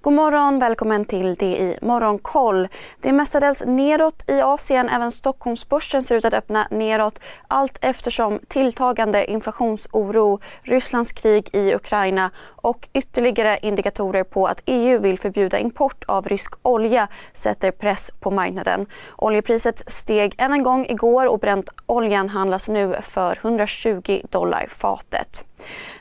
God morgon, välkommen till det i Morgonkoll. Det är mestadels nedåt i Asien. Även Stockholmsbörsen ser ut att öppna nedåt allt eftersom tilltagande inflationsoro, Rysslands krig i Ukraina och ytterligare indikatorer på att EU vill förbjuda import av rysk olja sätter press på marknaden. Oljepriset steg än en gång igår och bränt oljan handlas nu för 120 dollar fatet.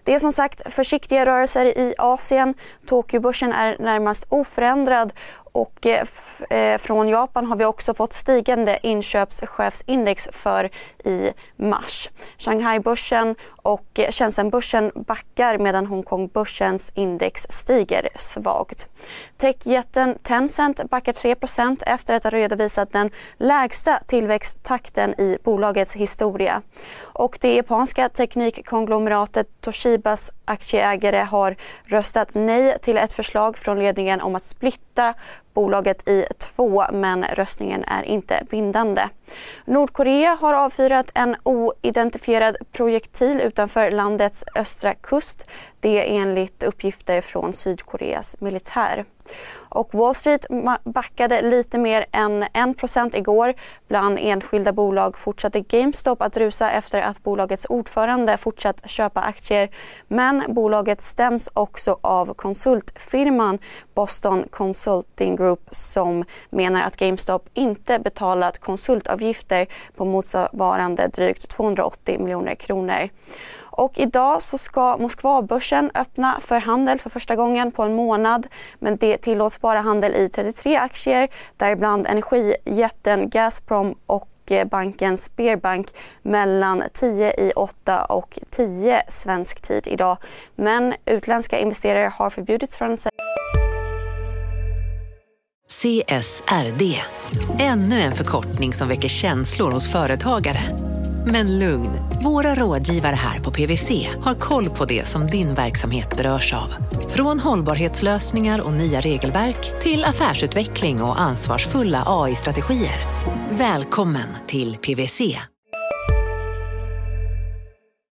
Det är som sagt försiktiga rörelser i Asien. Tokyobörsen är närmast oförändrad och eh, eh, från Japan har vi också fått stigande inköpschefsindex för i mars. Shanghai-börsen och Shenzhen-börsen backar medan Hongkong-börsens index stiger svagt. Techjätten Tencent backar 3% efter att ha redovisat den lägsta tillväxttakten i bolagets historia. Och det japanska teknikkonglomeratet Toshibas aktieägare har röstat nej till ett förslag från ledningen om att splitta bolaget i två men röstningen är inte bindande. Nordkorea har avfyrat en oidentifierad projektil utanför landets östra kust. Det är enligt uppgifter från Sydkoreas militär. Och Wall Street backade lite mer än 1% igår. Bland enskilda bolag fortsatte GameStop att rusa efter att bolagets ordförande fortsatt köpa aktier. Men bolaget stäms också av konsultfirman Boston Consulting Group som menar att GameStop inte betalat konsultavgifter på motsvarande drygt 280 miljoner kronor. Och idag så ska Moskvabörsen öppna för handel för första gången på en månad. Men det tillåts bara handel i 33 aktier, däribland energijätten Gazprom och eh, banken Sberbank mellan 10 i 8 och 10 svensk tid idag. Men utländska investerare har förbjudits från att CSRD, ännu en förkortning som väcker känslor hos företagare. Men lugn, våra rådgivare här på PWC har koll på det som din verksamhet berörs av. Från hållbarhetslösningar och nya regelverk till affärsutveckling och ansvarsfulla AI-strategier. Välkommen till PWC.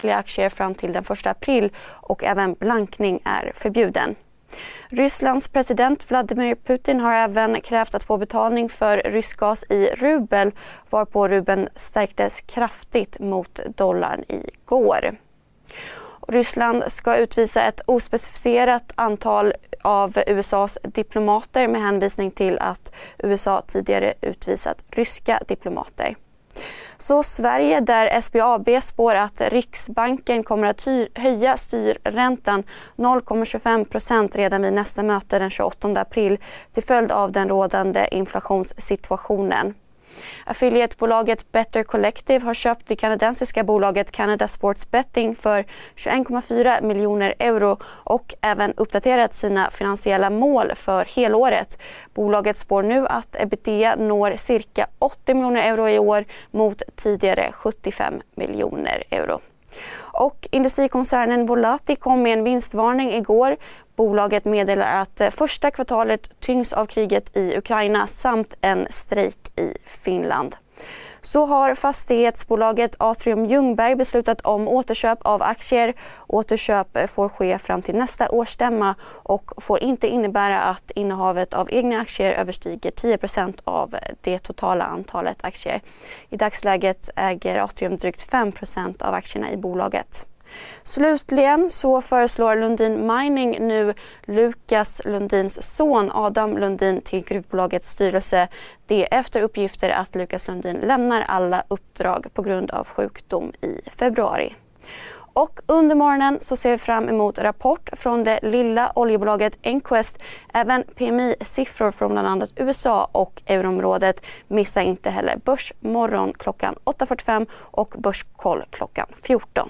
aktier fram till den 1 april och även blankning är förbjuden. Rysslands president Vladimir Putin har även krävt att få betalning för rysk gas i rubel varpå rubeln stärktes kraftigt mot dollarn igår. Ryssland ska utvisa ett ospecificerat antal av USAs diplomater med hänvisning till att USA tidigare utvisat ryska diplomater. Så Sverige där SBAB spår att Riksbanken kommer att höja styrräntan 0,25 procent redan vid nästa möte den 28 april till följd av den rådande inflationssituationen. Affiliatebolaget Better Collective har köpt det kanadensiska bolaget Canada Sports Betting för 21,4 miljoner euro och även uppdaterat sina finansiella mål för helåret. Bolaget spår nu att ebitda når cirka 80 miljoner euro i år mot tidigare 75 miljoner euro. Och industrikoncernen Volati kom med en vinstvarning igår. Bolaget meddelar att eh, första kvartalet tyngs av kriget i Ukraina samt en strejk i Finland. Så har fastighetsbolaget Atrium Ljungberg beslutat om återköp av aktier. Återköp eh, får ske fram till nästa årsstämma och får inte innebära att innehavet av egna aktier överstiger 10% av eh, det totala antalet aktier. I dagsläget äger Atrium drygt 5% av aktierna i bolaget. Slutligen så föreslår Lundin Mining nu Lukas Lundins son Adam Lundin till gruvbolagets styrelse. Det efter uppgifter att Lukas Lundin lämnar alla uppdrag på grund av sjukdom i februari. Och under morgonen så ser vi fram emot rapport från det lilla oljebolaget Enquest. Även PMI-siffror från bland annat USA och euroområdet. Missa inte heller Börsmorgon klockan 8.45 och Börskoll klockan 14.